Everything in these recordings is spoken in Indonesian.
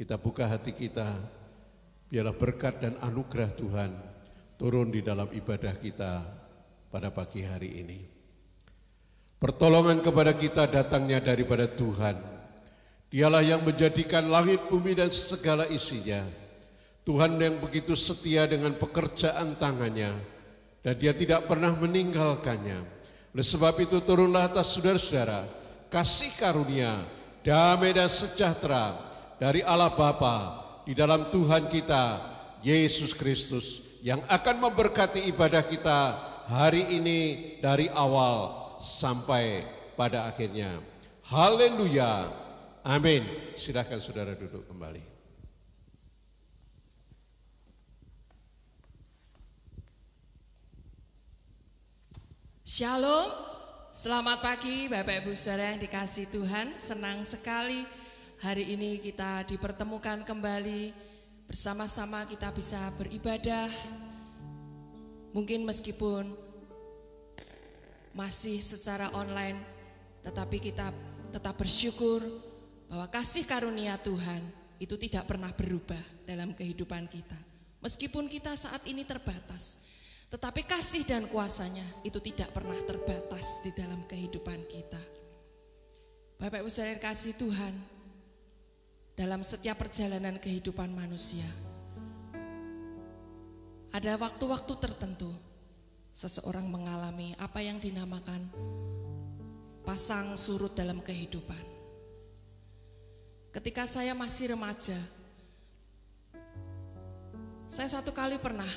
kita buka hati kita, biarlah berkat dan anugerah Tuhan turun di dalam ibadah kita pada pagi hari ini. Pertolongan kepada kita datangnya daripada Tuhan. Dialah yang menjadikan langit, bumi, dan segala isinya. Tuhan yang begitu setia dengan pekerjaan tangannya, dan dia tidak pernah meninggalkannya. Oleh sebab itu turunlah atas saudara-saudara, kasih karunia, damai dan sejahtera dari Allah Bapa di dalam Tuhan kita Yesus Kristus yang akan memberkati ibadah kita hari ini dari awal sampai pada akhirnya. Haleluya. Amin. Silakan saudara duduk kembali. Shalom, selamat pagi Bapak Ibu Saudara yang dikasih Tuhan. Senang sekali hari ini kita dipertemukan kembali bersama-sama kita bisa beribadah. Mungkin meskipun masih secara online, tetapi kita tetap bersyukur bahwa kasih karunia Tuhan itu tidak pernah berubah dalam kehidupan kita. Meskipun kita saat ini terbatas, tetapi kasih dan kuasanya itu tidak pernah terbatas di dalam kehidupan kita. Bapak Ibu saudara kasih Tuhan, dalam setiap perjalanan kehidupan manusia. Ada waktu-waktu tertentu seseorang mengalami apa yang dinamakan pasang surut dalam kehidupan. Ketika saya masih remaja, saya satu kali pernah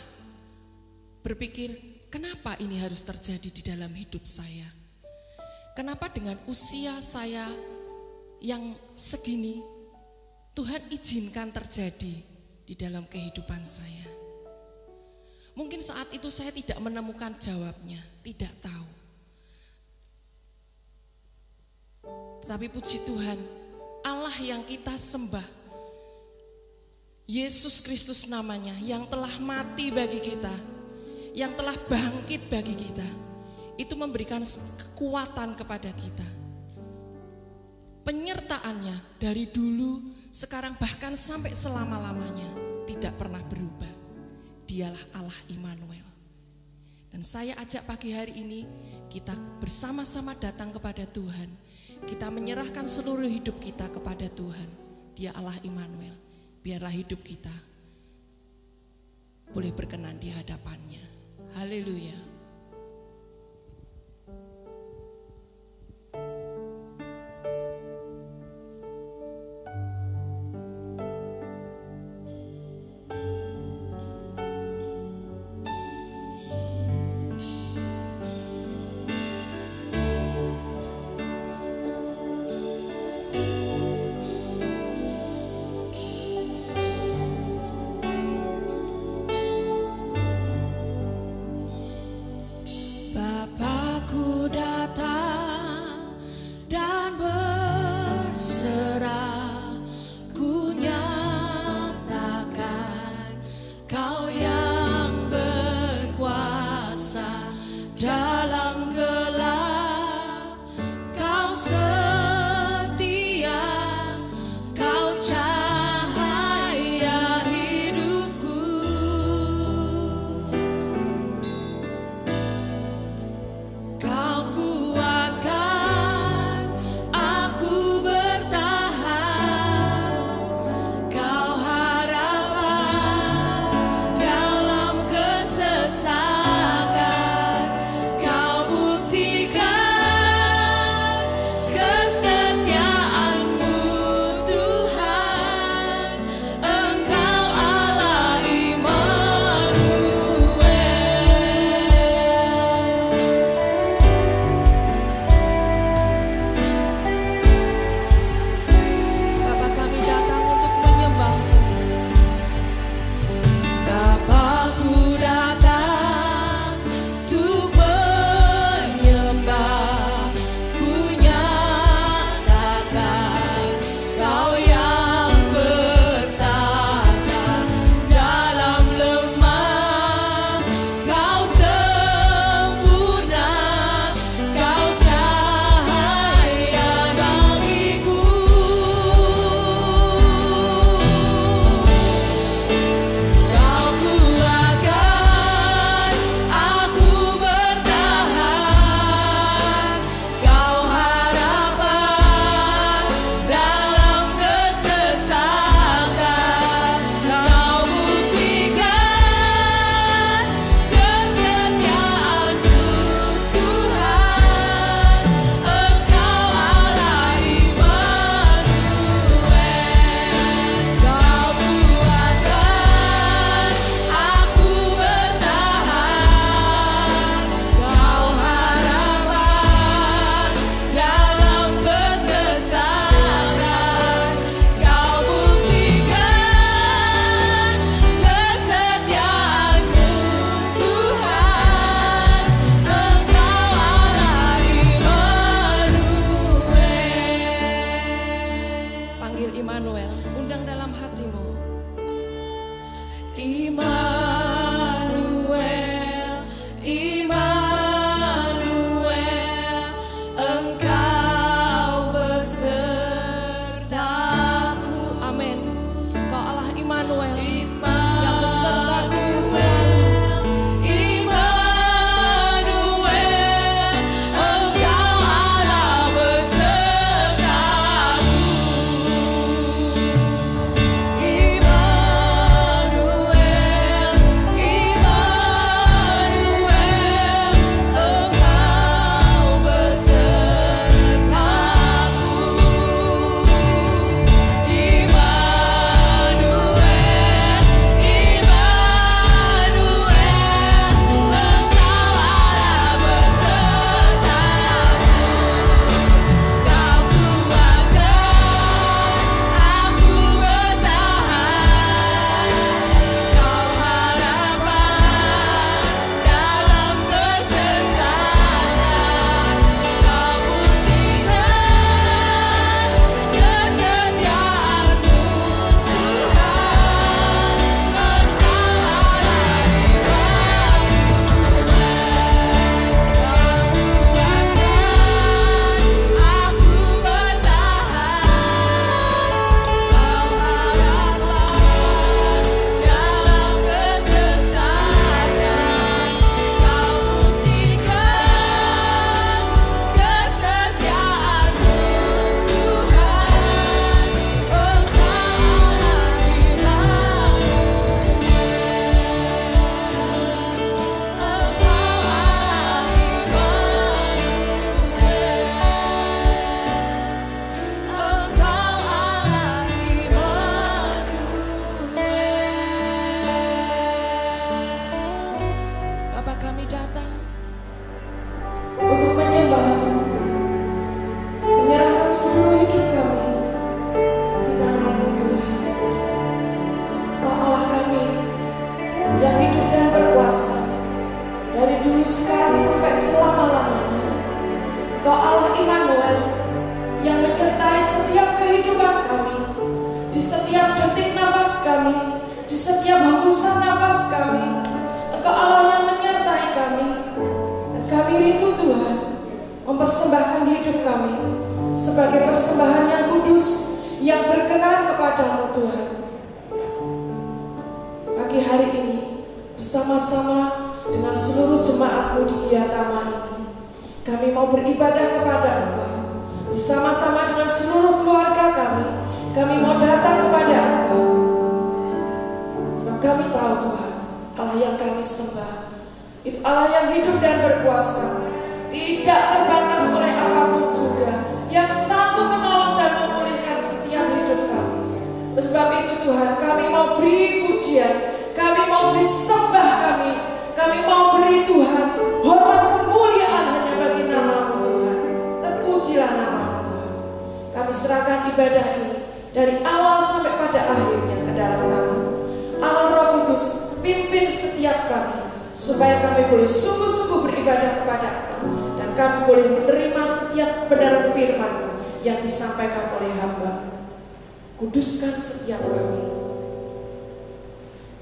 berpikir, kenapa ini harus terjadi di dalam hidup saya? Kenapa dengan usia saya yang segini Tuhan izinkan terjadi di dalam kehidupan saya. Mungkin saat itu saya tidak menemukan jawabnya, tidak tahu. Tetapi puji Tuhan, Allah yang kita sembah, Yesus Kristus namanya, yang telah mati bagi kita, yang telah bangkit bagi kita, itu memberikan kekuatan kepada kita. Penyertaannya dari dulu sekarang bahkan sampai selama-lamanya tidak pernah berubah. Dialah Allah Immanuel. Dan saya ajak pagi hari ini kita bersama-sama datang kepada Tuhan. Kita menyerahkan seluruh hidup kita kepada Tuhan. Dia Allah Immanuel. Biarlah hidup kita boleh berkenan di hadapannya. Haleluya.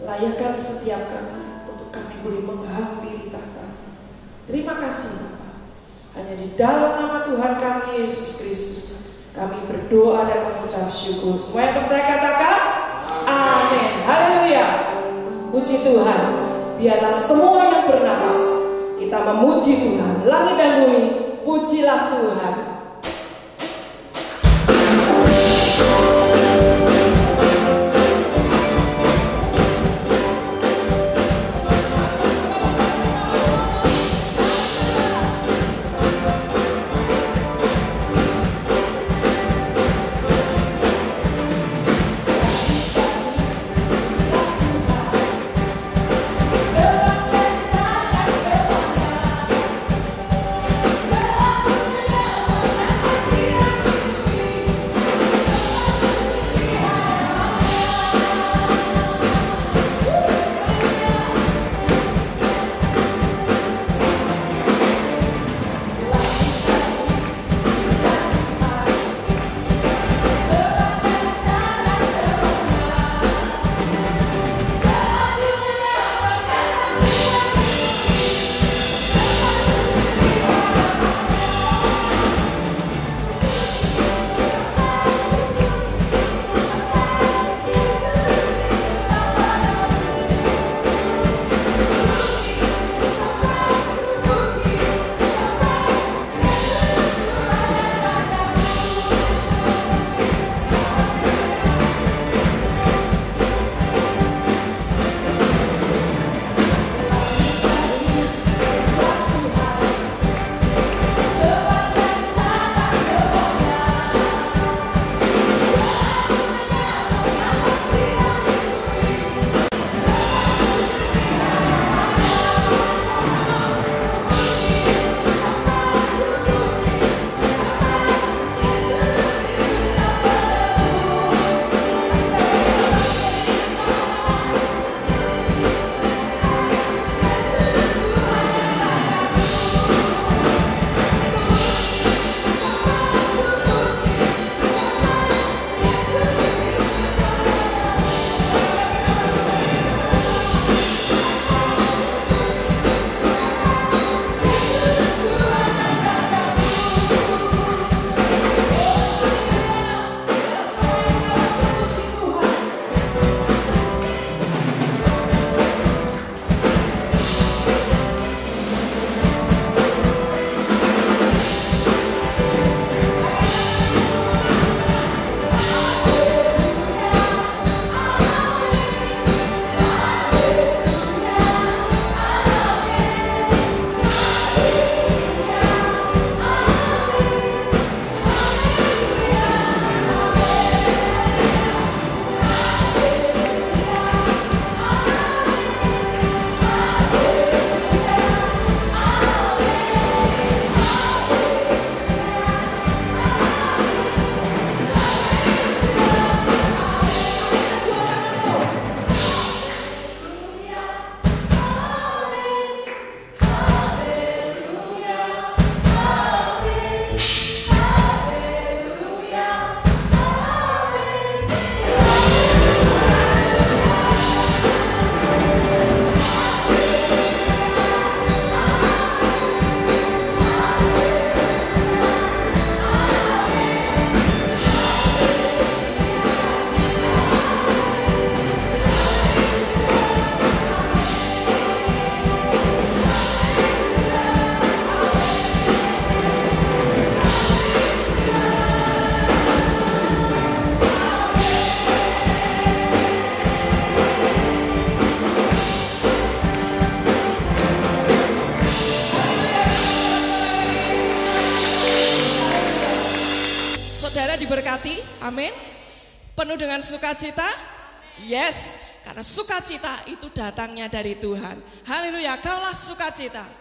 Layakkan setiap kami untuk kami boleh menghampiri tahta. Terima kasih Bapa. Hanya di dalam nama Tuhan kami Yesus Kristus kami berdoa dan mengucap syukur. Semua yang percaya katakan amin. Haleluya. Puji Tuhan. Biarlah semua yang bernapas kita memuji Tuhan. Langit dan bumi, pujilah Tuhan. Amin. Penuh dengan sukacita? Yes, karena sukacita itu datangnya dari Tuhan. Haleluya, kaulah sukacita.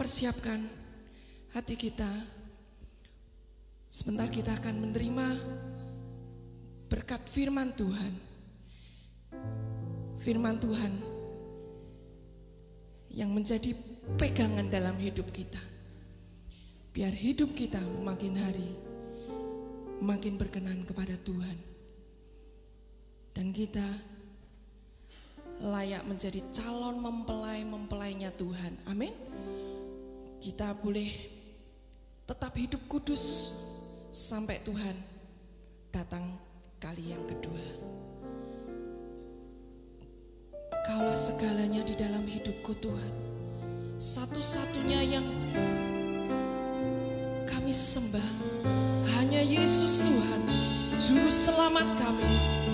Persiapkan hati kita. Sebentar kita akan menerima berkat firman Tuhan. Firman Tuhan yang menjadi pegangan dalam hidup kita. Biar hidup kita makin hari makin berkenan kepada Tuhan. Dan kita layak menjadi calon mempelai-mempelainya Tuhan. Amin kita boleh tetap hidup kudus sampai Tuhan datang kali yang kedua. Kaulah segalanya di dalam hidupku Tuhan. Satu-satunya yang kami sembah hanya Yesus Tuhan, Juru Selamat kami.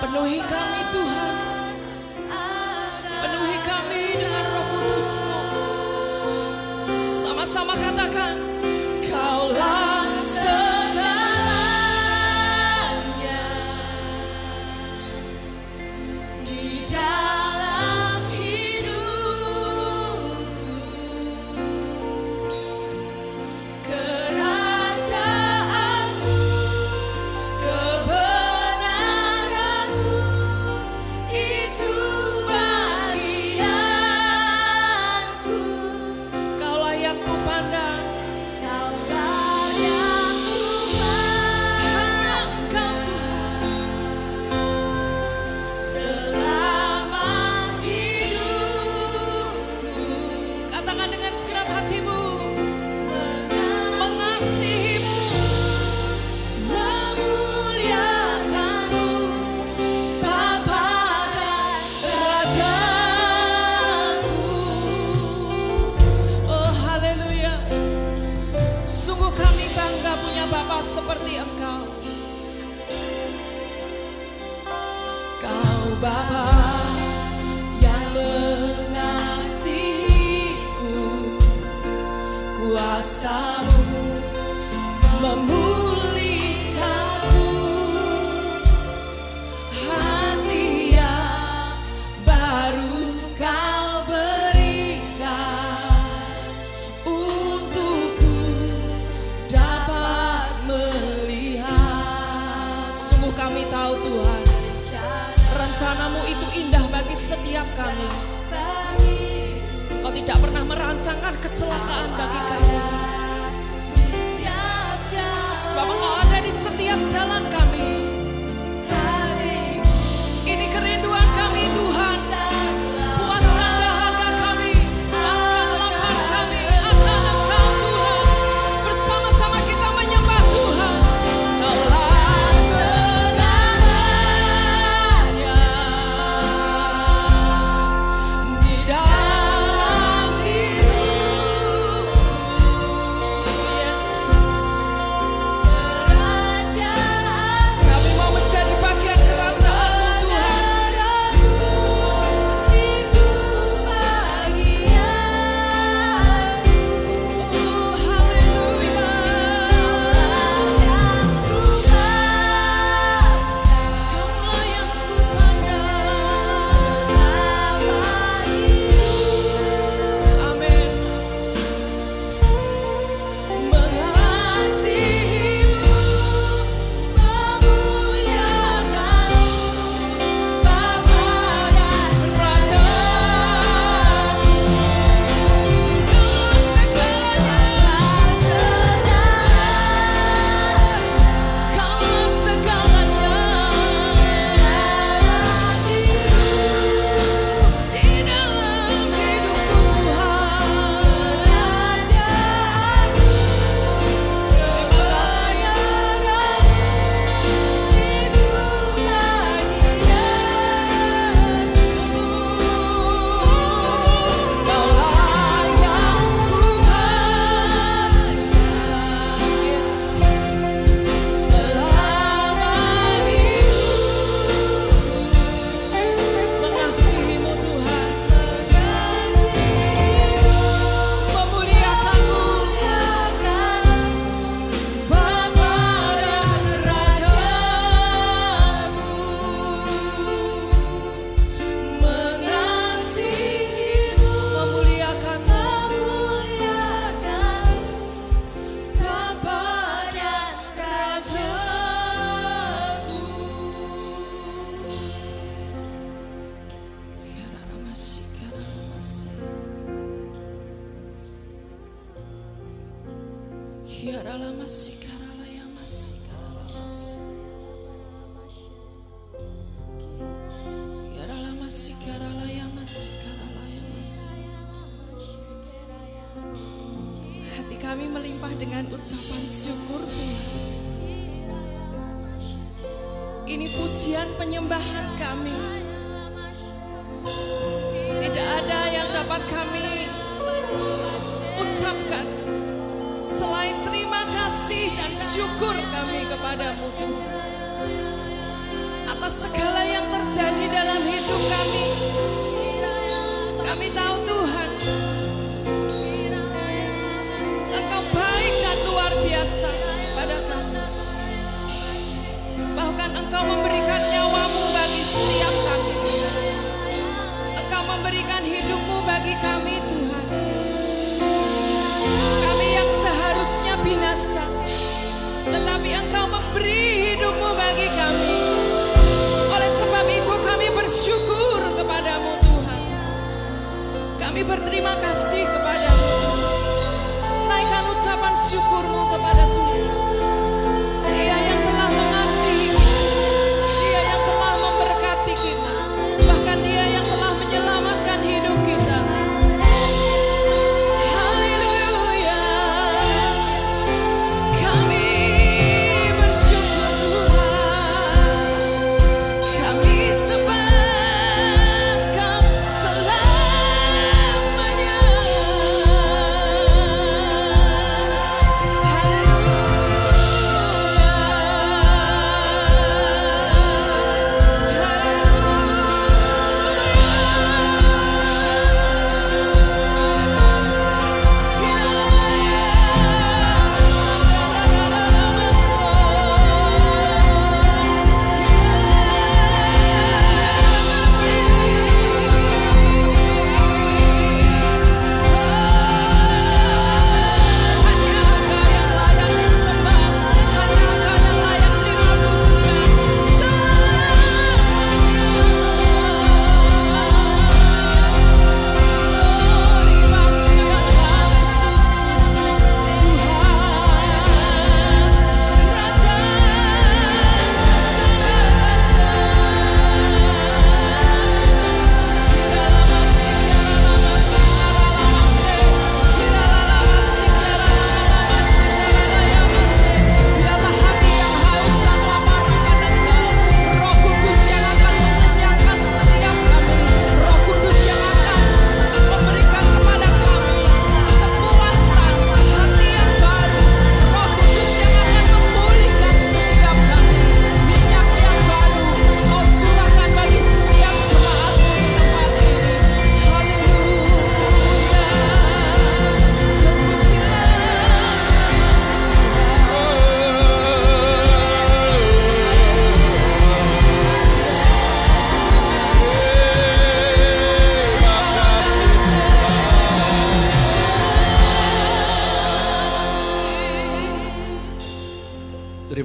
Penuhi kami Tuhan. Penuhi kami dengan roh kudusmu. Sama-sama katakan.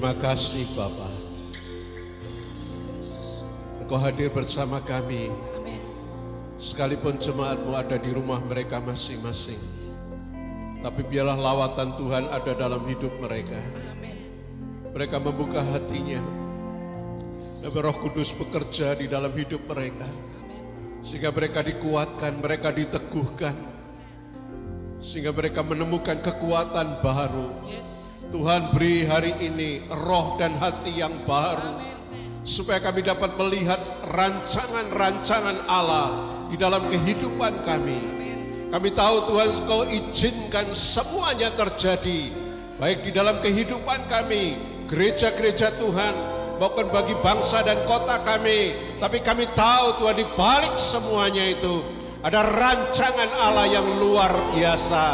Terima kasih Bapa. Engkau hadir bersama kami Amin sekalipun jemaatmu ada di rumah mereka masing-masing. Tapi biarlah lawatan Tuhan ada dalam hidup mereka. Amin Mereka membuka hatinya. Dan Roh Kudus bekerja di dalam hidup mereka. Sehingga mereka dikuatkan, mereka diteguhkan. Sehingga mereka menemukan kekuatan baru. Yes Tuhan beri hari ini roh dan hati yang baru. Supaya kami dapat melihat rancangan-rancangan Allah di dalam kehidupan kami. Kami tahu Tuhan Kau izinkan semuanya terjadi. Baik di dalam kehidupan kami, gereja-gereja Tuhan, maupun bagi bangsa dan kota kami. Tapi kami tahu Tuhan di balik semuanya itu ada rancangan Allah yang luar biasa.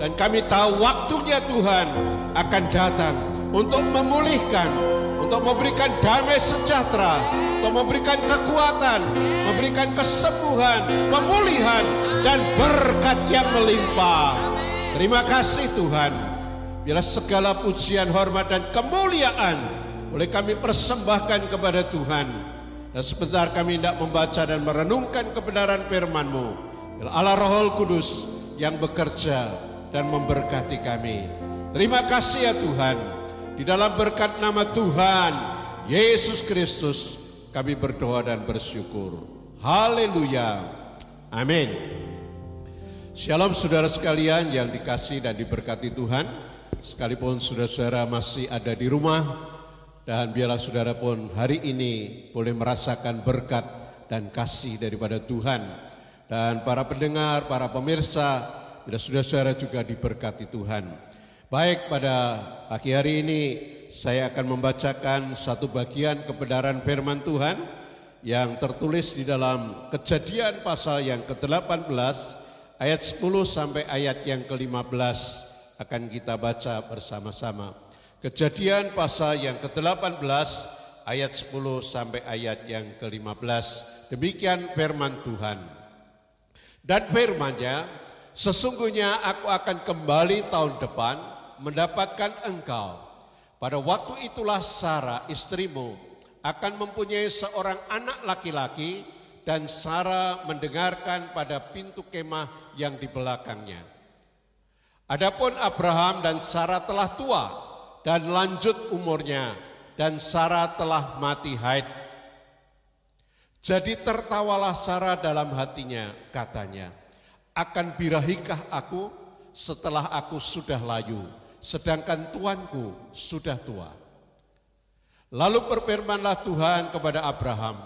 Dan kami tahu waktunya Tuhan akan datang untuk memulihkan, untuk memberikan damai sejahtera, untuk memberikan kekuatan, memberikan kesembuhan, pemulihan, dan berkat yang melimpah. Terima kasih Tuhan. Biarlah segala pujian, hormat, dan kemuliaan boleh kami persembahkan kepada Tuhan. Dan sebentar kami hendak membaca dan merenungkan kebenaran firman-Mu. Biarlah Allah Roh Kudus yang bekerja dan memberkati kami. Terima kasih ya Tuhan. Di dalam berkat nama Tuhan Yesus Kristus kami berdoa dan bersyukur. Haleluya. Amin. Shalom saudara sekalian yang dikasih dan diberkati Tuhan. Sekalipun saudara-saudara masih ada di rumah, Dan biarlah saudara pun hari ini boleh merasakan berkat dan kasih daripada Tuhan. Dan para pendengar, para pemirsa, bila saudara-saudara juga diberkati Tuhan. Baik pada pagi hari ini saya akan membacakan satu bagian kebenaran firman Tuhan yang tertulis di dalam kejadian pasal yang ke-18 ayat 10 sampai ayat yang ke-15 akan kita baca bersama-sama. Kejadian pasal yang ke-18 ayat 10 sampai ayat yang ke-15. Demikian firman Tuhan. Dan firmannya, sesungguhnya aku akan kembali tahun depan mendapatkan engkau. Pada waktu itulah Sarah istrimu akan mempunyai seorang anak laki-laki dan Sarah mendengarkan pada pintu kemah yang di belakangnya. Adapun Abraham dan Sarah telah tua dan lanjut umurnya dan Sarah telah mati haid. Jadi tertawalah Sarah dalam hatinya katanya, akan birahikah aku setelah aku sudah layu, sedangkan tuanku sudah tua. Lalu berfirmanlah Tuhan kepada Abraham,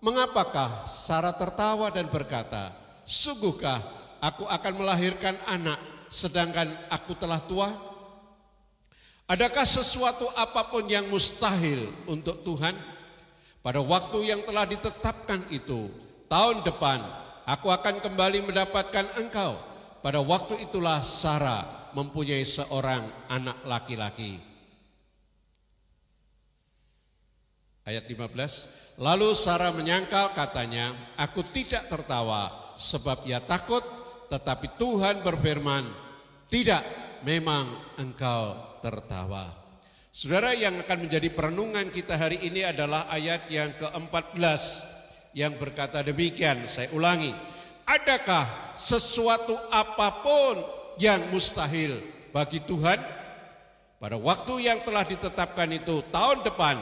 mengapakah Sarah tertawa dan berkata, sungguhkah aku akan melahirkan anak sedangkan aku telah tua? Adakah sesuatu apa pun yang mustahil untuk Tuhan? Pada waktu yang telah ditetapkan itu, tahun depan aku akan kembali mendapatkan engkau. Pada waktu itulah Sarah mempunyai seorang anak laki-laki. Ayat 15, lalu Sarah menyangkal katanya, aku tidak tertawa sebab ia takut, tetapi Tuhan berfirman, tidak, memang engkau tertawa. Saudara yang akan menjadi perenungan kita hari ini adalah ayat yang ke-14 yang berkata demikian, saya ulangi. Adakah sesuatu apa pun yang mustahil bagi Tuhan? Pada waktu yang telah ditetapkan itu tahun depan,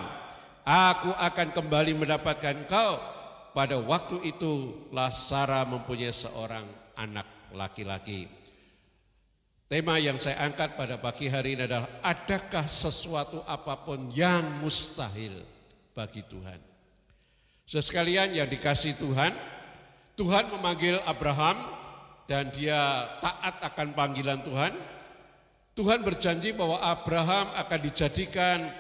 aku akan kembali mendapatkan engkau. Pada waktu itu Sarah mempunyai seorang anak laki-laki. Tema yang saya angkat pada pagi hari ini adalah adakah sesuatu apa pun yang mustahil bagi Tuhan. Sesekalian yang dikasih Tuhan, Tuhan memanggil Abraham dan dia taat akan panggilan Tuhan. Tuhan berjanji bahwa Abraham akan dijadikan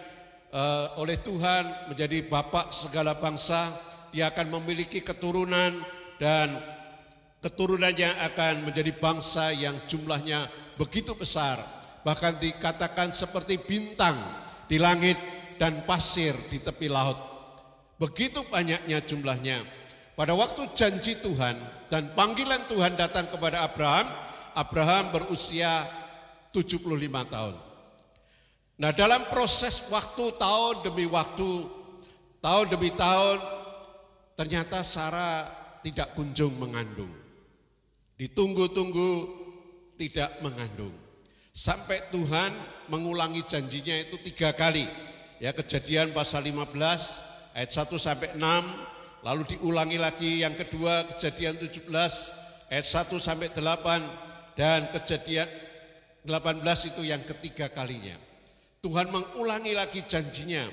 uh, oleh Tuhan menjadi bapak segala bangsa. Dia akan memiliki keturunan dan keturunannya akan menjadi bangsa yang jumlahnya begitu besar, bahkan dikatakan seperti bintang di langit dan pasir di tepi laut. Begitu banyaknya jumlahnya. Pada waktu janji Tuhan dan panggilan Tuhan datang kepada Abraham, Abraham berusia 75 tahun. Nah dalam proses waktu tahun demi waktu, tahun demi tahun, ternyata Sarah tidak kunjung mengandung. Ditunggu-tunggu tidak mengandung. Sampai Tuhan mengulangi janjinya itu tiga kali. Ya kejadian pasal 15 ayat 1 sampai 6, lalu diulangi lagi yang kedua kejadian 17 ayat 1 sampai 8 dan kejadian 18 itu yang ketiga kalinya. Tuhan mengulangi lagi janjinya.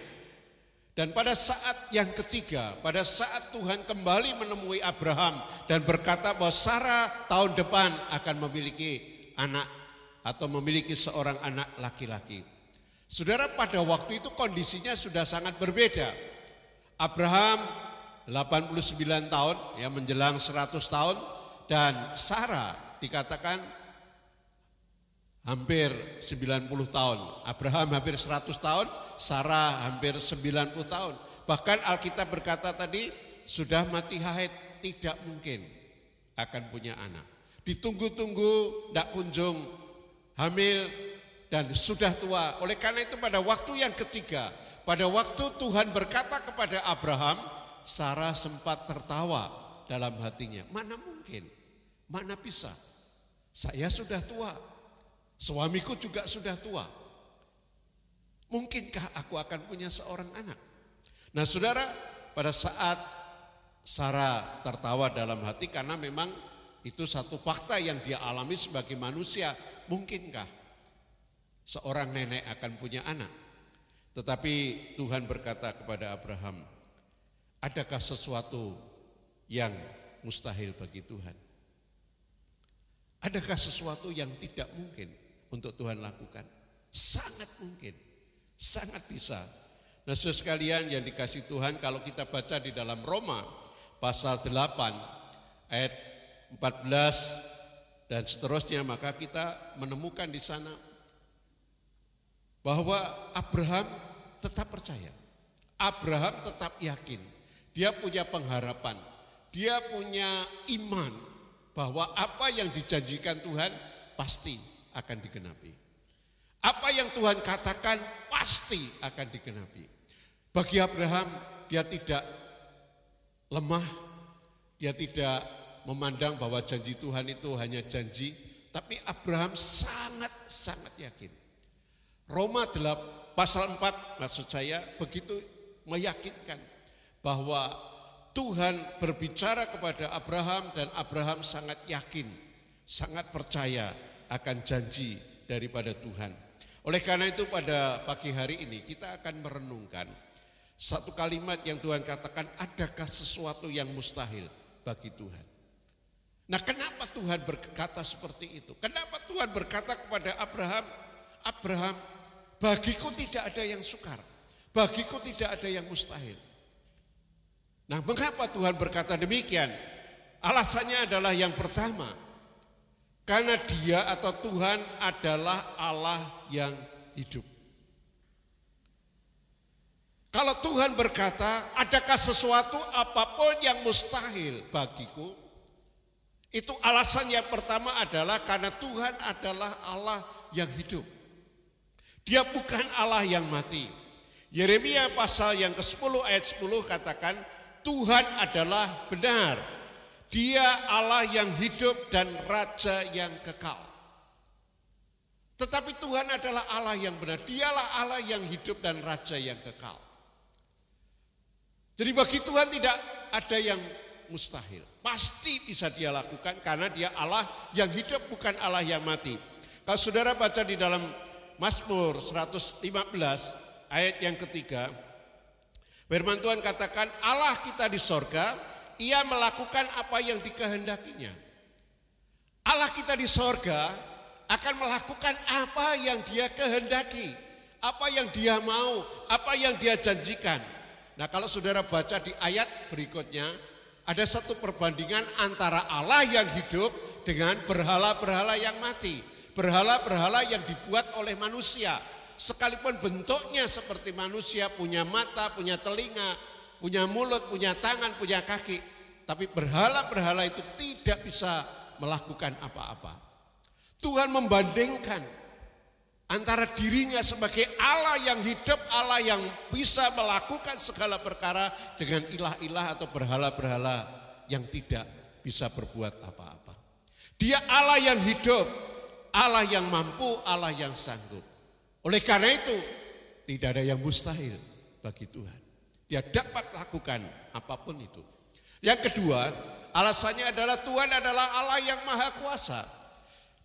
Dan pada saat yang ketiga, pada saat Tuhan kembali menemui Abraham dan berkata bahwa Sarah tahun depan akan memiliki anak atau memiliki seorang anak laki-laki. Saudara pada waktu itu kondisinya sudah sangat berbeda. Abraham 89 tahun ya menjelang 100 tahun dan Sarah dikatakan hampir 90 tahun. Abraham hampir 100 tahun, Sarah hampir 90 tahun. Bahkan Alkitab berkata tadi sudah mati haid tidak mungkin akan punya anak ditunggu-tunggu, tidak kunjung hamil dan sudah tua. Oleh karena itu pada waktu yang ketiga, pada waktu Tuhan berkata kepada Abraham, Sarah sempat tertawa dalam hatinya. Mana mungkin? Mana bisa? Saya sudah tua. Suamiku juga sudah tua. Mungkinkah aku akan punya seorang anak? Nah saudara, pada saat Sarah tertawa dalam hati karena memang itu satu fakta yang dia alami sebagai manusia. Mungkinkah seorang nenek akan punya anak? Tetapi Tuhan berkata kepada Abraham, adakah sesuatu yang mustahil bagi Tuhan? Adakah sesuatu yang tidak mungkin untuk Tuhan lakukan? Sangat mungkin, sangat bisa. Nah saudara sekalian yang dikasih Tuhan kalau kita baca di dalam Roma pasal 8 ayat 14 dan seterusnya maka kita menemukan di sana bahwa Abraham tetap percaya. Abraham tetap yakin. Dia punya pengharapan. Dia punya iman bahwa apa yang dijanjikan Tuhan pasti akan digenapi. Apa yang Tuhan katakan pasti akan digenapi. Bagi Abraham, dia tidak lemah, dia tidak memandang bahwa janji Tuhan itu hanya janji, tapi Abraham sangat-sangat yakin. Roma 8, pasal 4 maksud saya begitu meyakinkan bahwa Tuhan berbicara kepada Abraham dan Abraham sangat yakin, sangat percaya akan janji daripada Tuhan. Oleh karena itu pada pagi hari ini kita akan merenungkan satu kalimat yang Tuhan katakan, adakah sesuatu yang mustahil bagi Tuhan? Nah kenapa Tuhan berkata seperti itu? Kenapa Tuhan berkata kepada Abraham, Abraham, bagiku tidak ada yang sukar, bagiku tidak ada yang mustahil. Nah mengapa Tuhan berkata demikian? Alasannya adalah yang pertama, karena dia atau Tuhan adalah Allah yang hidup. Kalau Tuhan berkata, adakah sesuatu apa pun yang mustahil bagiku? Itu alasan yang pertama adalah karena Tuhan adalah Allah yang hidup. Dia bukan Allah yang mati. Yeremia pasal yang ke-10 ayat 10 katakan, Tuhan adalah benar. Dia Allah yang hidup dan Raja yang kekal. Tetapi Tuhan adalah Allah yang benar. Dialah Allah yang hidup dan Raja yang kekal. Jadi bagi Tuhan tidak ada yang mustahil. Pasti bisa dia lakukan karena dia Allah yang hidup bukan Allah yang mati. Kalau saudara baca di dalam Mazmur 115 ayat yang ketiga, firman Tuhan katakan Allah kita di sorga, ia melakukan apa yang dikehendakinya. Allah kita di sorga akan melakukan apa yang dia kehendaki, apa yang dia mau, apa yang dia janjikan. Nah kalau saudara baca di ayat berikutnya, ada satu perbandingan antara Allah yang hidup dengan berhala-berhala yang mati. Berhala-berhala yang dibuat oleh manusia. Sekalipun bentuknya seperti manusia, punya mata, punya telinga, punya mulut, punya tangan, punya kaki. Tapi berhala-berhala itu tidak bisa melakukan apa-apa. Tuhan membandingkan antara dirinya sebagai Allah yang hidup, Allah yang bisa melakukan segala perkara dengan ilah-ilah atau berhala-berhala yang tidak bisa berbuat apa-apa. Dia Allah yang hidup, Allah yang mampu, Allah yang sanggup. Oleh karena itu, tidak ada yang mustahil bagi Tuhan. Dia dapat lakukan apa pun itu. Yang kedua, alasannya adalah Tuhan adalah Allah yang maha kuasa.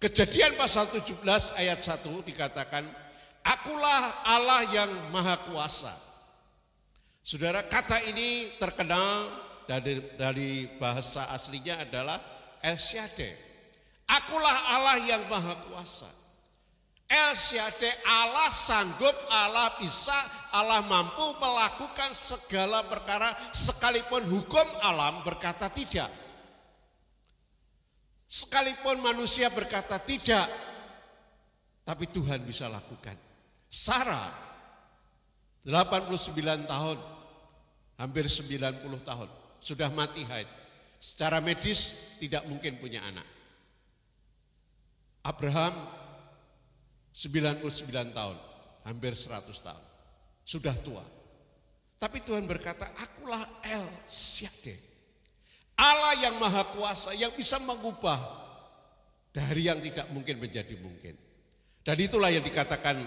Kejadian pasal 17 ayat 1 dikatakan, Akulah Allah yang maha kuasa. Saudara, kata ini terkenal dari, dari bahasa aslinya adalah El Shaddai. Akulah Allah yang maha kuasa. El Allah sanggup, Allah bisa, Allah mampu melakukan segala perkara sekalipun hukum alam berkata tidak. Sekalipun manusia berkata tidak, tapi Tuhan bisa lakukan. Sarah 89 tahun, hampir 90 tahun, sudah mati haid. Secara medis tidak mungkin punya anak. Abraham 99 tahun, hampir 100 tahun. Sudah tua. Tapi Tuhan berkata, akulah El Shaddai. Allah yang maha kuasa yang bisa mengubah dari yang tidak mungkin menjadi mungkin. Dan itulah yang dikatakan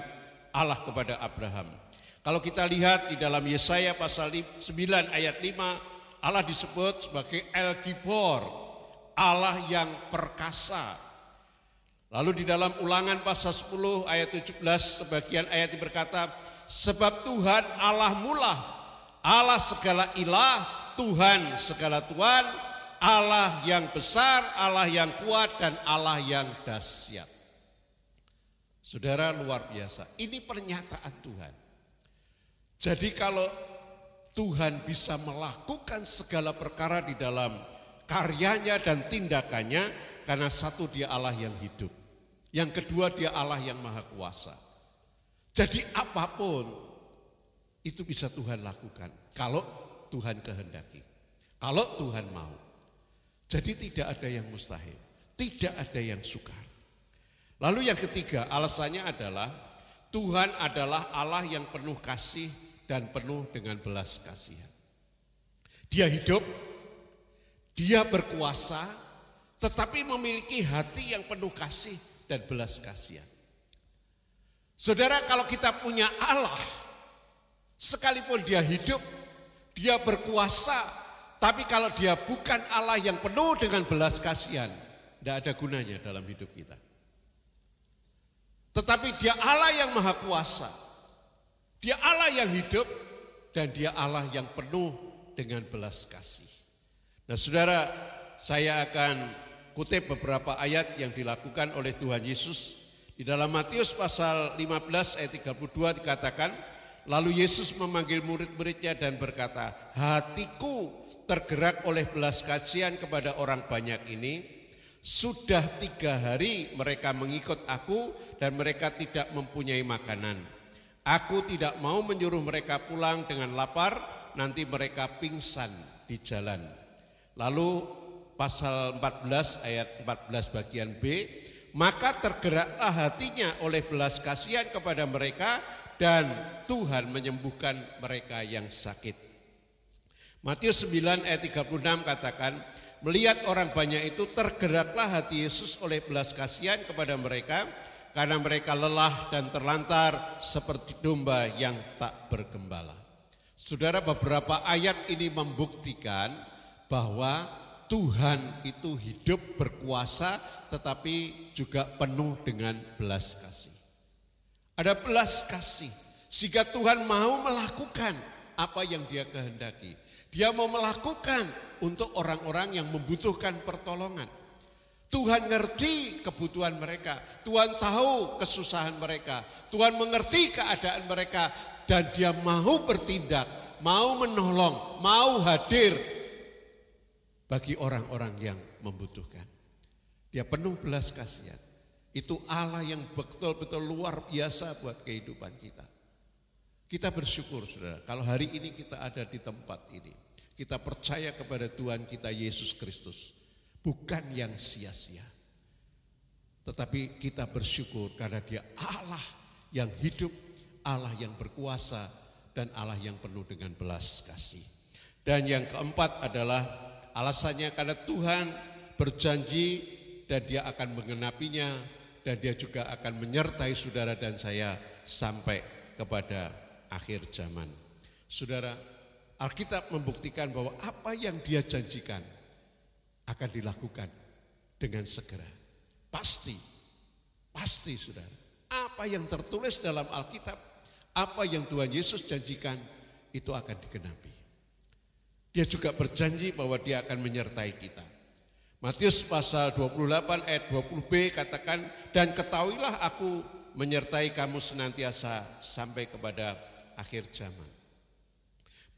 Allah kepada Abraham. Kalau kita lihat di dalam Yesaya pasal 9 ayat 5, Allah disebut sebagai El Gibor, Allah yang perkasa. Lalu di dalam ulangan pasal 10 ayat 17 sebagian ayat berkata, sebab Tuhan Allah mula, Allah segala ilah, Tuhan segala Tuhan, Allah yang besar, Allah yang kuat dan Allah yang dahsyat. Saudara luar biasa, ini pernyataan Tuhan. Jadi kalau Tuhan bisa melakukan segala perkara di dalam karyanya dan tindakannya karena satu dia Allah yang hidup. Yang kedua dia Allah yang maha kuasa. Jadi apa pun itu bisa Tuhan lakukan kalau Tuhan kehendaki. Kalau Tuhan mau. Jadi tidak ada yang mustahil, tidak ada yang sukar. Lalu yang ketiga alasannya adalah Tuhan adalah Allah yang penuh kasih dan penuh dengan belas kasihan. Dia hidup, dia berkuasa, tetapi memiliki hati yang penuh kasih dan belas kasihan. Saudara, kalau kita punya Allah, sekalipun dia hidup, dia berkuasa, tapi kalau dia bukan Allah yang penuh dengan belas kasihan, tidak ada gunanya dalam hidup kita. Tetapi dia Allah yang maha kuasa, dia Allah yang hidup, dan dia Allah yang penuh dengan belas kasih. Nah saudara, saya akan kutip beberapa ayat yang dilakukan oleh Tuhan Yesus. Di dalam Matius pasal 15 ayat 32 dikatakan, Lalu Yesus memanggil murid-muridnya dan berkata, hatiku tergerak oleh belas kasihan kepada orang banyak ini. Sudah tiga hari mereka mengikut aku dan mereka tidak mempunyai makanan. Aku tidak mau menyuruh mereka pulang dengan lapar, nanti mereka pingsan di jalan. Lalu pasal 14 ayat 14 bagian B, maka tergeraklah hatinya oleh belas kasihan kepada mereka dan Tuhan menyembuhkan mereka yang sakit. Matius 9 ayat 36 katakan, melihat orang banyak itu tergeraklah hati Yesus oleh belas kasihan kepada mereka karena mereka lelah dan terlantar seperti domba yang tak bergembala. Saudara beberapa ayat ini membuktikan bahwa Tuhan itu hidup berkuasa tetapi juga penuh dengan belas kasih. Ada belas kasih sehingga Tuhan mau melakukan apa yang dia kehendaki. Dia mau melakukan untuk orang-orang yang membutuhkan pertolongan. Tuhan ngerti kebutuhan mereka, Tuhan tahu kesusahan mereka, Tuhan mengerti keadaan mereka dan dia mau bertindak, mau menolong, mau hadir bagi orang-orang yang membutuhkan. Dia penuh belas kasihan. Itu Allah yang betul-betul luar biasa buat kehidupan kita. Kita bersyukur saudara, kalau hari ini kita ada di tempat ini. Kita percaya kepada Tuhan kita Yesus Kristus. Bukan yang sia-sia. Tetapi kita bersyukur karena dia Allah yang hidup, Allah yang berkuasa, dan Allah yang penuh dengan belas kasih. Dan yang keempat adalah alasannya karena Tuhan berjanji dan dia akan mengenapinya dan dia juga akan menyertai saudara dan saya sampai kepada akhir zaman. Saudara, Alkitab membuktikan bahwa apa yang dia janjikan akan dilakukan dengan segera. Pasti, pasti saudara. Apa yang tertulis dalam Alkitab, apa yang Tuhan Yesus janjikan, itu akan digenapi. Dia juga berjanji bahwa dia akan menyertai kita. Matius pasal 28 ayat 20b katakan, dan ketahuilah aku menyertai kamu senantiasa sampai kepada akhir zaman.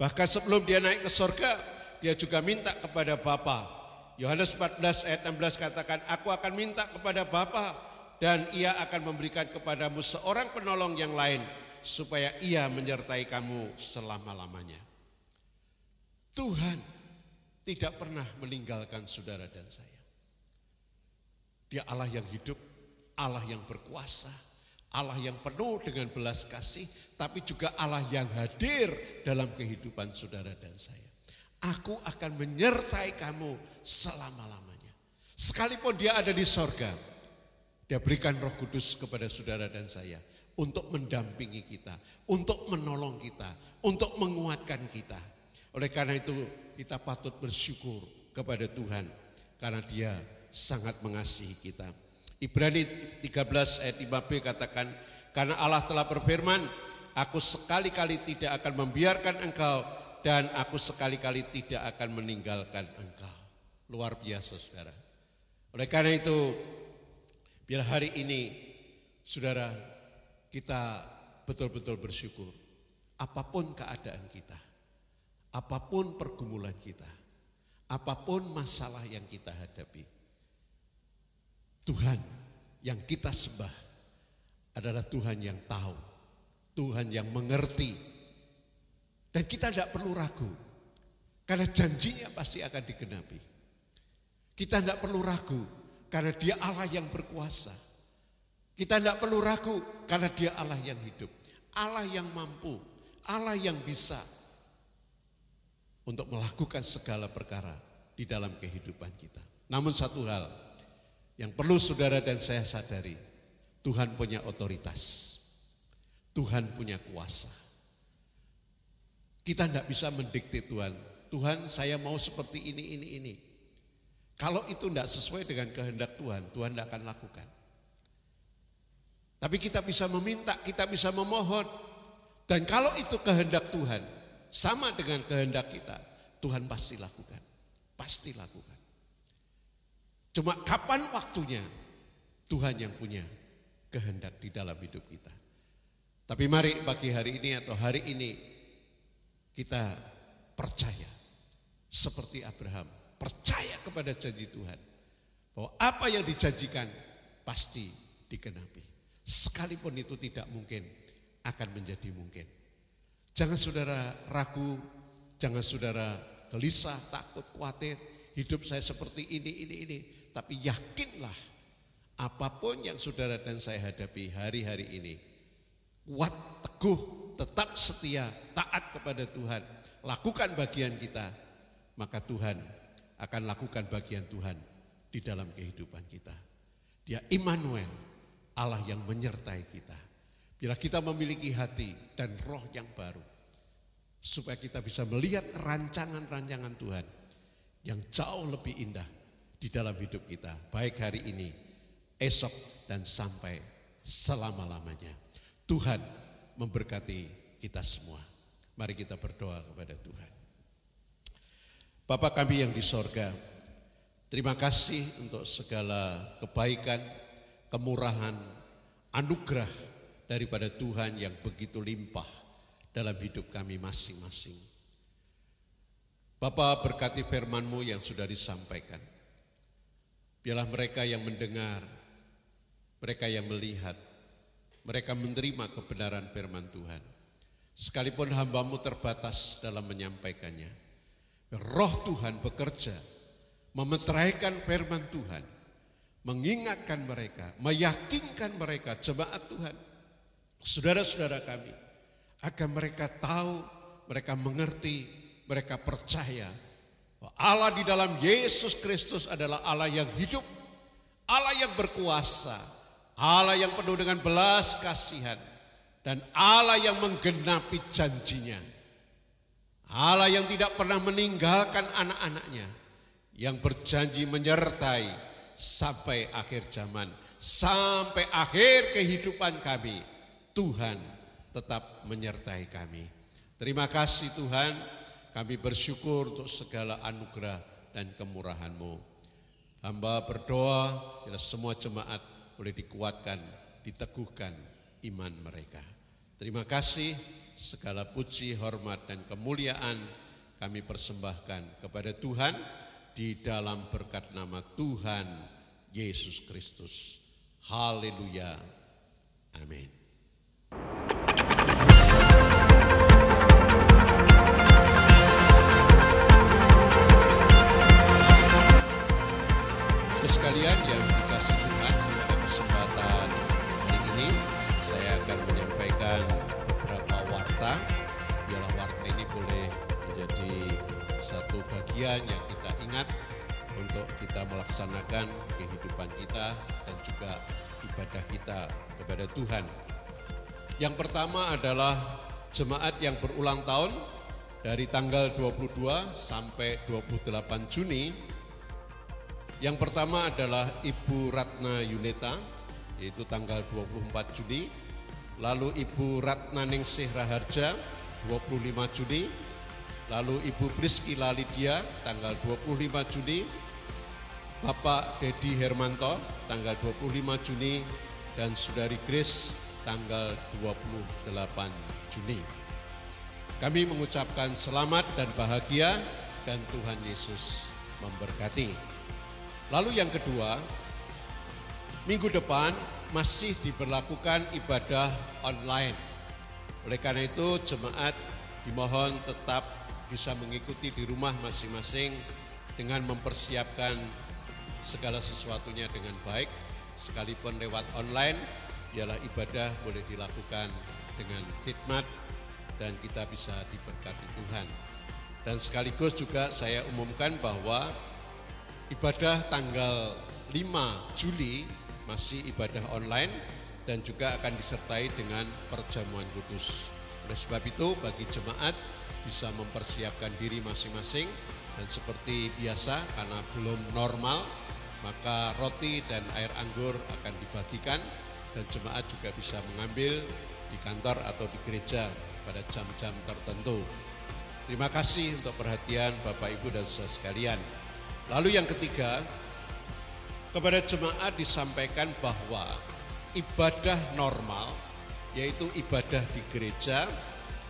Bahkan sebelum dia naik ke surga, dia juga minta kepada Bapa. Yohanes 14 ayat 16 katakan, Aku akan minta kepada Bapa dan ia akan memberikan kepadamu seorang penolong yang lain supaya ia menyertai kamu selama-lamanya. Tuhan tidak pernah meninggalkan saudara dan saya. Dia Allah yang hidup, Allah yang berkuasa, Allah yang penuh dengan belas kasih, tapi juga Allah yang hadir dalam kehidupan saudara dan saya. Aku akan menyertai kamu selama-lamanya. Sekalipun dia ada di sorga, dia berikan roh kudus kepada saudara dan saya untuk mendampingi kita, untuk menolong kita, untuk menguatkan kita. Oleh karena itu kita patut bersyukur kepada Tuhan karena dia sangat mengasihi kita. Ibrani 13 ayat 5b katakan, karena Allah telah berfirman, aku sekali-kali tidak akan membiarkan engkau dan aku sekali-kali tidak akan meninggalkan engkau. Luar biasa saudara. Oleh karena itu, biar hari ini saudara kita betul-betul bersyukur. Apa pun keadaan kita, apa pun pergumulan kita, apa pun masalah yang kita hadapi. Tuhan yang kita sembah adalah Tuhan yang tahu, Tuhan yang mengerti. Dan kita tidak perlu ragu, karena janjinya pasti akan digenapi. Kita tidak perlu ragu, karena dia Allah yang berkuasa. Kita tidak perlu ragu, karena dia Allah yang hidup. Allah yang mampu, Allah yang bisa untuk melakukan segala perkara di dalam kehidupan kita. Namun satu hal yang perlu saudara dan saya sadari, Tuhan punya otoritas. Tuhan punya kuasa. Kita tidak bisa mendikte Tuhan. Tuhan saya mau seperti ini, ini, ini. Kalau itu tidak sesuai dengan kehendak Tuhan, Tuhan tidak akan lakukan. Tapi kita bisa meminta, kita bisa memohon. Dan kalau itu kehendak Tuhan, sama dengan kehendak kita, Tuhan pasti lakukan. Pasti lakukan. Cuma kapan waktunya Tuhan yang punya kehendak di dalam hidup kita. Tapi mari pagi hari ini atau hari ini kita percaya seperti Abraham, percaya kepada janji Tuhan bahwa apa yang dijanjikan pasti dikenapi. Sekalipun itu tidak mungkin akan menjadi mungkin. Jangan saudara ragu, jangan saudara gelisah, takut, khawatir, hidup saya seperti ini, ini, ini. Tapi yakinlah apa pun yang saudara dan saya hadapi hari-hari ini, kuat, teguh, tetap setia, taat kepada Tuhan, lakukan bagian kita, maka Tuhan akan lakukan bagian Tuhan di dalam kehidupan kita. Dia Immanuel, Allah yang menyertai kita. Bila kita memiliki hati dan roh yang baru, supaya kita bisa melihat rancangan-rancangan Tuhan yang jauh lebih indah di dalam hidup kita, baik hari ini, esok, dan sampai selama-lamanya. Tuhan memberkati kita semua. Mari kita berdoa kepada Tuhan. Bapak kami yang di sorga, terima kasih untuk segala kebaikan, kemurahan, anugerah daripada Tuhan yang begitu limpah dalam hidup kami masing-masing. Bapak berkati firman-Mu yang sudah disampaikan. Biarlah mereka yang mendengar, mereka yang melihat, mereka menerima kebenaran firman Tuhan. Sekalipun hambamu terbatas dalam menyampaikannya. Roh Tuhan bekerja, memeteraikan firman Tuhan, mengingatkan mereka, meyakinkan mereka, jemaat Tuhan, saudara-saudara kami, agar mereka tahu, mereka mengerti, mereka percaya bahwa Allah di dalam Yesus Kristus adalah Allah yang hidup, Allah yang berkuasa, Allah yang penuh dengan belas kasihan, dan Allah yang menggenapi janjinya. Allah yang tidak pernah meninggalkan anak-anaknya, yang berjanji menyertai sampai akhir zaman, sampai akhir kehidupan kami. Tuhan tetap menyertai kami. Terima kasih Tuhan, kami bersyukur untuk segala anugerah dan kemurahan-Mu. Hamba berdoa, bila semua jemaat boleh dikuatkan, diteguhkan iman mereka. Terima kasih, segala puji, hormat, dan kemuliaan kami persembahkan kepada Tuhan di dalam berkat nama Tuhan Yesus Kristus. Haleluya. Amin. Sekalian yang dikasih Tuhan pada kesempatan hari ini saya akan menyampaikan beberapa warta biarlah warta ini boleh menjadi satu bagian yang kita ingat untuk kita melaksanakan kehidupan kita dan juga ibadah kita kepada Tuhan. Yang pertama adalah jemaat yang berulang tahun dari tanggal 22 sampai 28 Juni Yang pertama adalah Ibu Ratna Yuneta, yaitu tanggal 24 Juni. Lalu Ibu Ratna Ningsih Raharja, 25 Juni. Lalu Ibu Priskila Lydia, tanggal 25 Juni. Bapak Dedi Hermanto, tanggal 25 Juni. Dan Saudari Grace, tanggal 28 Juni. Kami mengucapkan selamat dan bahagia dan Tuhan Yesus memberkati. Lalu yang kedua, minggu depan masih diberlakukan ibadah online. Oleh karena itu jemaat dimohon tetap bisa mengikuti di rumah masing-masing dengan mempersiapkan segala sesuatunya dengan baik sekalipun lewat online ialah ibadah boleh dilakukan dengan khidmat dan kita bisa diberkati Tuhan. Dan sekaligus juga saya umumkan bahwa ibadah tanggal 5 Juli masih ibadah online dan juga akan disertai dengan perjamuan kudus. Oleh sebab itu bagi jemaat bisa mempersiapkan diri masing-masing dan seperti biasa karena belum normal maka roti dan air anggur akan dibagikan dan jemaat juga bisa mengambil di kantor atau di gereja pada jam-jam tertentu. Terima kasih untuk perhatian Bapak Ibu dan saudara sekalian. Lalu yang ketiga, kepada jemaat disampaikan bahwa ibadah normal, yaitu ibadah di gereja,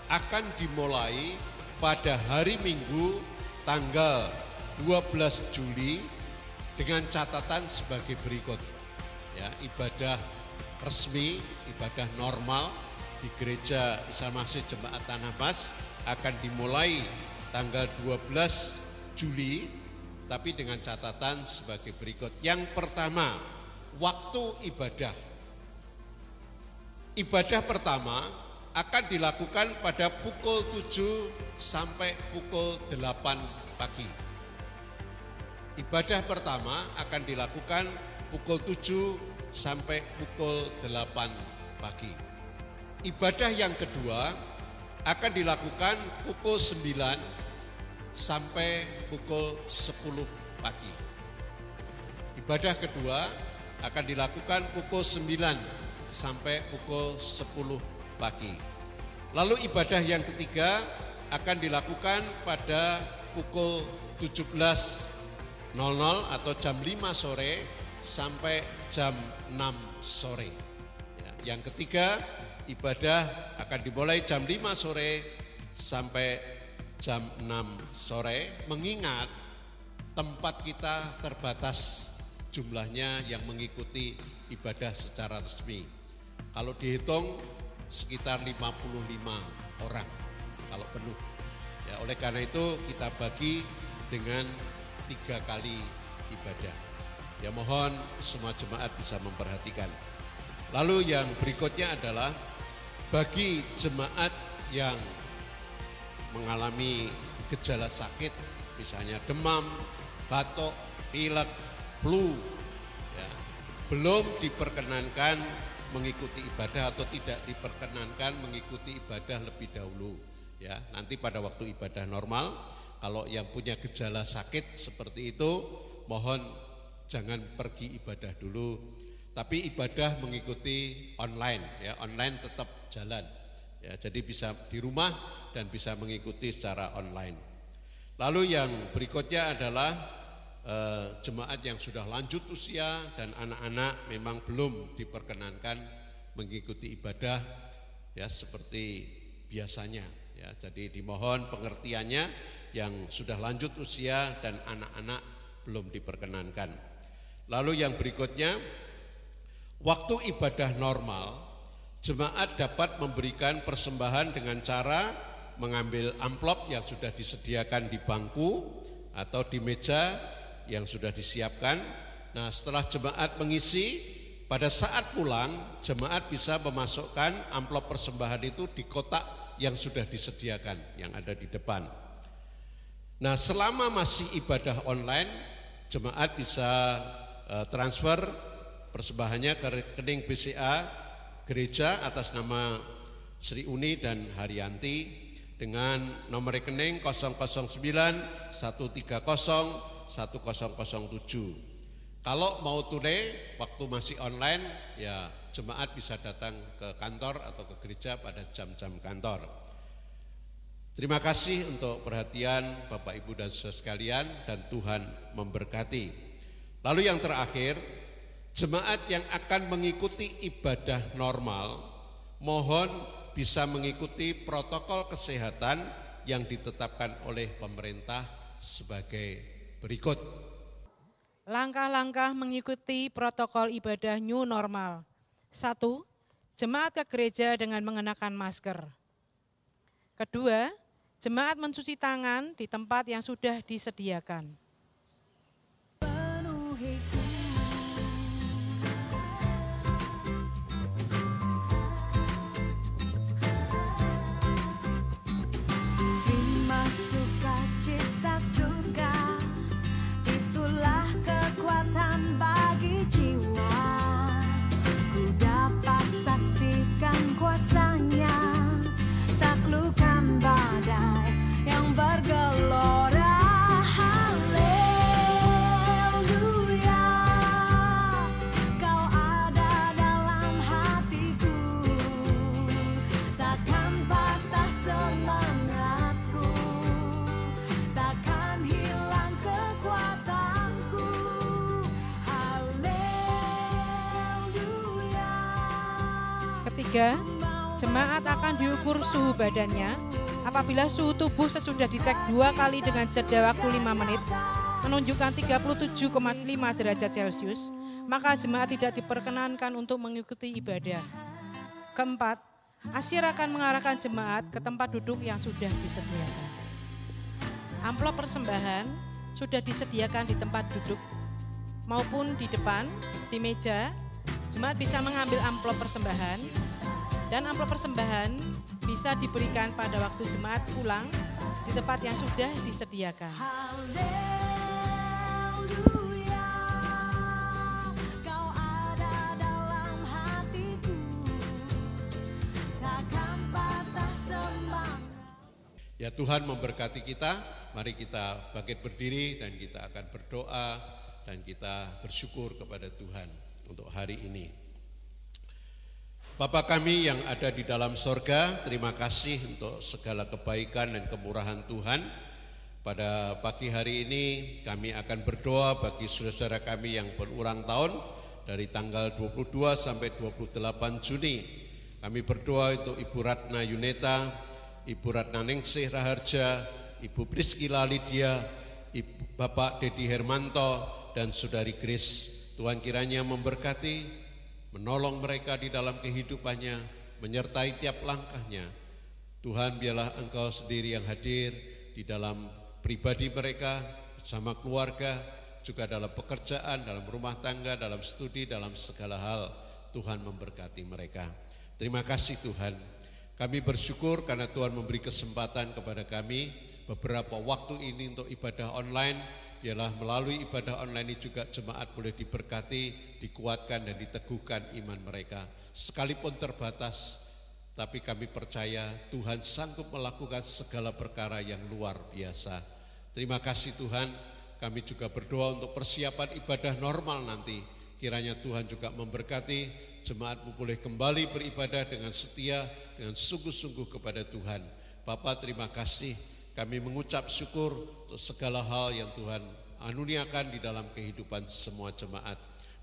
akan dimulai pada hari Minggu tanggal 12 Juli dengan catatan sebagai berikut. Ya, ibadah resmi, ibadah normal di gereja Isa Masih Jemaat Tanah Mas akan dimulai tanggal 12 Juli tapi dengan catatan sebagai berikut. Yang pertama, waktu ibadah. Ibadah pertama akan dilakukan pada pukul 7 sampai pukul 8 pagi. Ibadah pertama akan dilakukan pukul 7 sampai pukul 8 pagi. Ibadah yang kedua akan dilakukan pukul 9 sampai pukul 10 pagi. Ibadah kedua akan dilakukan pukul 9 sampai pukul 10 pagi. Lalu ibadah yang ketiga akan dilakukan pada pukul 17.00 atau jam 5 sore sampai jam 6 sore. Ya, yang ketiga ibadah akan dimulai jam 5 sore sampai jam 6 sore mengingat tempat kita terbatas jumlahnya yang mengikuti ibadah secara resmi. Kalau dihitung sekitar 55 orang kalau penuh. Ya, oleh karena itu kita bagi dengan tiga kali ibadah. Ya mohon semua jemaat bisa memperhatikan. Lalu yang berikutnya adalah bagi jemaat yang mengalami gejala sakit, misalnya demam, batuk, pilek, flu, ya, belum diperkenankan mengikuti ibadah atau tidak diperkenankan mengikuti ibadah lebih dahulu. Ya, nanti pada waktu ibadah normal, kalau yang punya gejala sakit seperti itu, mohon jangan pergi ibadah dulu, tapi ibadah mengikuti online, ya online tetap jalan. Ya, jadi bisa di rumah dan bisa mengikuti secara online. Lalu yang berikutnya adalah eh, jemaat yang sudah lanjut usia dan anak-anak memang belum diperkenankan mengikuti ibadah ya seperti biasanya. Ya, jadi dimohon pengertiannya yang sudah lanjut usia dan anak-anak belum diperkenankan. Lalu yang berikutnya waktu ibadah normal Jemaat dapat memberikan persembahan dengan cara mengambil amplop yang sudah disediakan di bangku atau di meja yang sudah disiapkan. Nah, setelah jemaat mengisi, pada saat pulang, jemaat bisa memasukkan amplop persembahan itu di kotak yang sudah disediakan, yang ada di depan. Nah, selama masih ibadah online, jemaat bisa transfer persembahannya ke rekening BCA gereja atas nama Sri Uni dan Haryanti dengan nomor rekening 009 130 1007. Kalau mau tunai, waktu masih online, ya jemaat bisa datang ke kantor atau ke gereja pada jam-jam kantor. Terima kasih untuk perhatian Bapak Ibu dan saudara sekalian dan Tuhan memberkati. Lalu yang terakhir, jemaat yang akan mengikuti ibadah normal, mohon bisa mengikuti protokol kesehatan yang ditetapkan oleh pemerintah sebagai berikut. Langkah-langkah mengikuti protokol ibadah new normal. Satu, jemaat ke gereja dengan mengenakan masker. Kedua, jemaat mencuci tangan di tempat yang sudah disediakan. Jemaat akan diukur suhu badannya. Apabila suhu tubuh sesudah dicek dua kali dengan jeda waktu 5 menit, menunjukkan 37,5 derajat Celcius, maka jemaat tidak diperkenankan untuk mengikuti ibadah. Keempat, Asyir akan mengarahkan jemaat ke tempat duduk yang sudah disediakan. Amplop persembahan sudah disediakan di tempat duduk maupun di depan, di meja, Jemaat bisa mengambil amplop persembahan dan amplop persembahan bisa diberikan pada waktu jemaat pulang di tempat yang sudah disediakan. Ya Tuhan memberkati kita, mari kita bangkit berdiri dan kita akan berdoa dan kita bersyukur kepada Tuhan untuk hari ini. Bapa kami yang ada di dalam sorga, terima kasih untuk segala kebaikan dan kemurahan Tuhan. Pada pagi hari ini kami akan berdoa bagi saudara-saudara kami yang berulang tahun dari tanggal 22 sampai 28 Juni. Kami berdoa untuk Ibu Ratna Yuneta, Ibu Ratna Ningsih Raharja, Ibu Priskila Lydia, Ibu Bapak Dedi Hermanto, dan Saudari Grace. Tuhan kiranya memberkati, menolong mereka di dalam kehidupannya, menyertai tiap langkahnya. Tuhan biarlah Engkau sendiri yang hadir di dalam pribadi mereka, bersama keluarga, juga dalam pekerjaan, dalam rumah tangga, dalam studi, dalam segala hal. Tuhan memberkati mereka. Terima kasih Tuhan. Kami bersyukur karena Tuhan memberi kesempatan kepada kami beberapa waktu ini untuk ibadah online Biarlah melalui ibadah online ini juga jemaat boleh diberkati, dikuatkan dan diteguhkan iman mereka. Sekalipun terbatas, tapi kami percaya Tuhan sanggup melakukan segala perkara yang luar biasa. Terima kasih Tuhan, kami juga berdoa untuk persiapan ibadah normal nanti. Kiranya Tuhan juga memberkati jemaatmu boleh kembali beribadah dengan setia, dengan sungguh-sungguh kepada Tuhan. Bapak terima kasih kami mengucap syukur untuk segala hal yang Tuhan anuniakan di dalam kehidupan semua jemaat.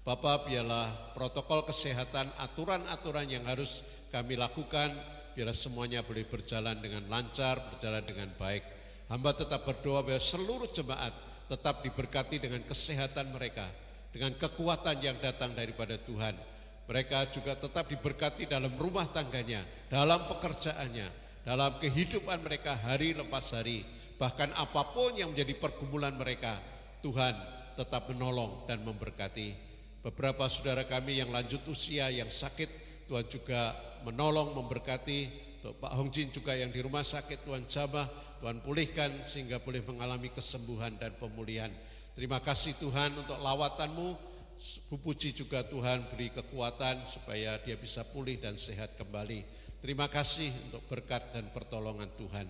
Bapak biarlah protokol kesehatan, aturan-aturan yang harus kami lakukan, biarlah semuanya boleh berjalan dengan lancar, berjalan dengan baik. Hamba tetap berdoa biar seluruh jemaat tetap diberkati dengan kesehatan mereka, dengan kekuatan yang datang daripada Tuhan. Mereka juga tetap diberkati dalam rumah tangganya, dalam pekerjaannya, dalam kehidupan mereka hari lepas hari. Bahkan apa pun yang menjadi pergumulan mereka, Tuhan tetap menolong dan memberkati. Beberapa saudara kami yang lanjut usia, yang sakit, Tuhan juga menolong, memberkati. Untuk Pak Hongjin juga yang di rumah sakit, Tuhan jamah, Tuhan pulihkan sehingga boleh mengalami kesembuhan dan pemulihan. Terima kasih Tuhan untuk lawatanmu, Puji juga Tuhan beri kekuatan supaya dia bisa pulih dan sehat kembali. Terima kasih untuk berkat dan pertolongan Tuhan.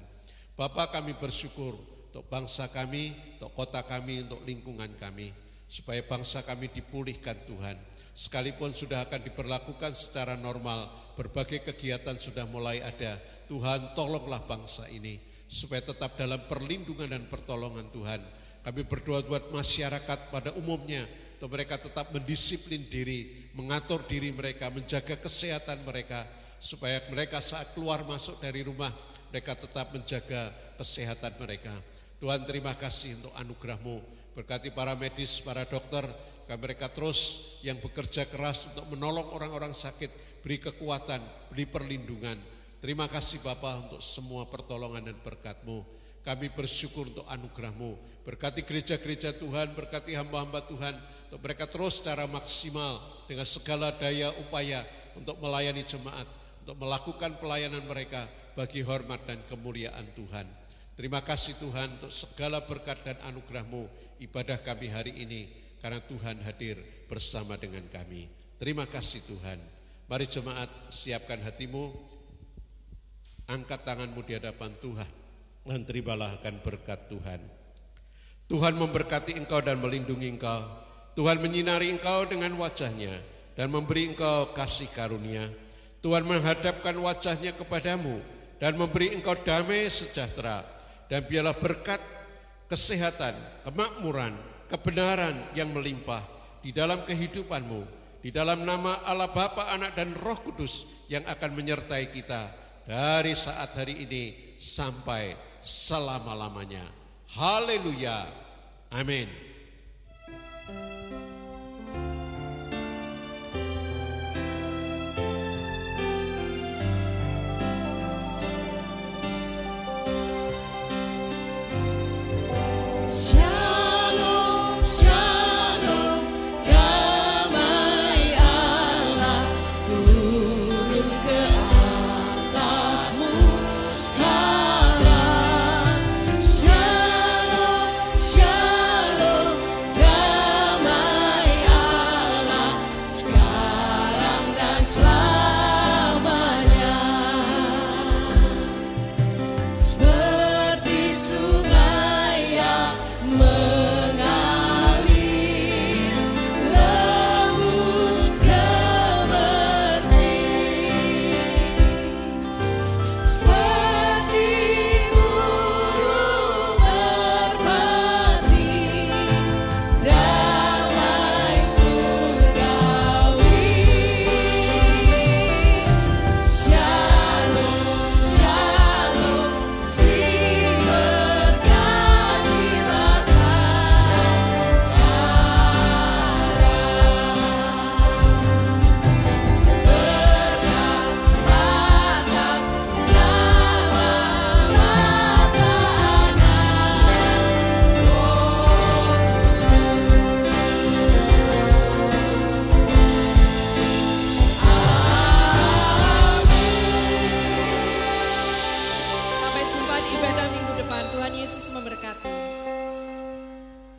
Bapak kami bersyukur untuk bangsa kami, untuk kota kami, untuk lingkungan kami. supaya bangsa kami dipulihkan Tuhan. Sekalipun sudah akan diperlakukan secara normal, berbagai kegiatan sudah mulai ada. Tuhan tolonglah bangsa ini supaya tetap dalam perlindungan dan pertolongan Tuhan. Kami berdoa buat masyarakat pada umumnya, untuk mereka tetap mendisiplin diri, mengatur diri mereka, menjaga kesehatan mereka, supaya mereka saat keluar masuk dari rumah, mereka tetap menjaga kesehatan mereka. Tuhan terima kasih untuk anugerahmu, berkati para medis, para dokter, mereka terus yang bekerja keras untuk menolong orang-orang sakit, beri kekuatan, beri perlindungan. Terima kasih Bapak untuk semua pertolongan dan berkatmu. Kami bersyukur untuk anugerahmu. Berkati gereja-gereja Tuhan, berkati hamba-hamba Tuhan. Untuk mereka terus secara maksimal dengan segala daya upaya untuk melayani jemaat. Untuk melakukan pelayanan mereka bagi hormat dan kemuliaan Tuhan. Terima kasih Tuhan untuk segala berkat dan anugerahmu ibadah kami hari ini. Karena Tuhan hadir bersama dengan kami. Terima kasih Tuhan. Mari jemaat siapkan hatimu. Angkat tanganmu di hadapan Tuhan dan terimalah akan berkat Tuhan. Tuhan memberkati engkau dan melindungi engkau. Tuhan menyinari engkau dengan wajahnya dan memberi engkau kasih karunia. Tuhan menghadapkan wajahnya kepadamu dan memberi engkau damai sejahtera. Dan biarlah berkat kesehatan, kemakmuran, kebenaran yang melimpah di dalam kehidupanmu, di dalam nama Allah Bapa, Anak dan Roh Kudus yang akan menyertai kita dari saat hari ini sampai selama-lamanya. Haleluya. Amin.